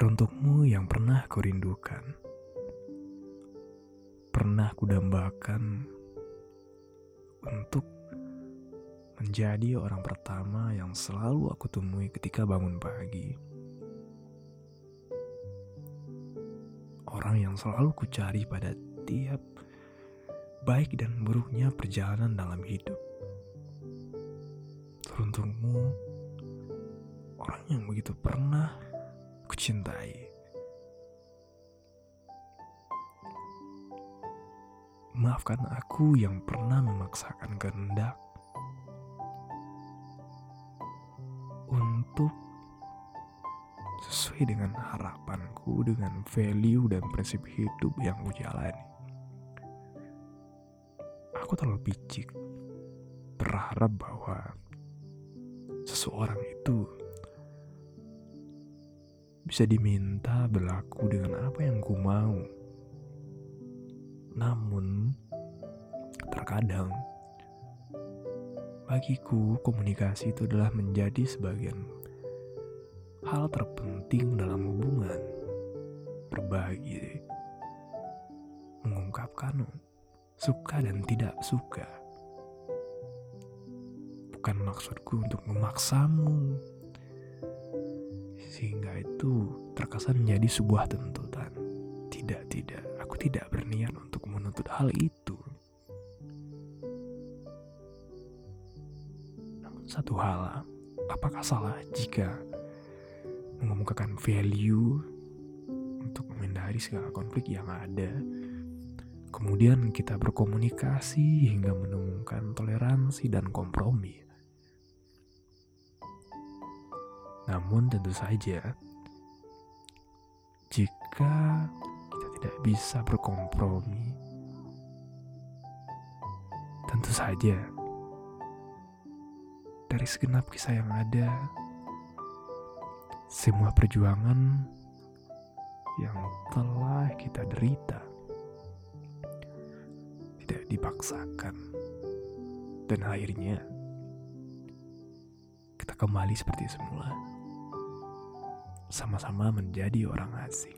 Teruntukmu yang pernah kau rindukan, pernah kudambakan untuk menjadi orang pertama yang selalu aku temui ketika bangun pagi. Orang yang selalu ku cari pada tiap baik dan buruknya perjalanan dalam hidup. Teruntungmu, orang yang begitu pernah kucintai. Maafkan aku yang pernah memaksakan kehendak untuk sesuai dengan harapanku, dengan value dan prinsip hidup yang ku jalani. Aku terlalu picik berharap bahwa seseorang itu bisa diminta berlaku dengan apa yang ku mau namun, terkadang bagiku komunikasi itu adalah menjadi sebagian hal terpenting dalam hubungan. Berbagi, mengungkapkan suka dan tidak suka. Bukan maksudku untuk memaksamu, itu terkesan menjadi sebuah tuntutan. Tidak, tidak, aku tidak berniat untuk menuntut hal itu. Namun satu hal, apakah salah jika mengemukakan value untuk menghindari segala konflik yang ada? Kemudian kita berkomunikasi hingga menemukan toleransi dan kompromi. Namun tentu saja, jika kita tidak bisa berkompromi, Tentu saja, dari segenap kisah yang ada, semua perjuangan yang telah kita derita tidak dipaksakan, dan akhirnya kita kembali seperti semula, sama-sama menjadi orang asing.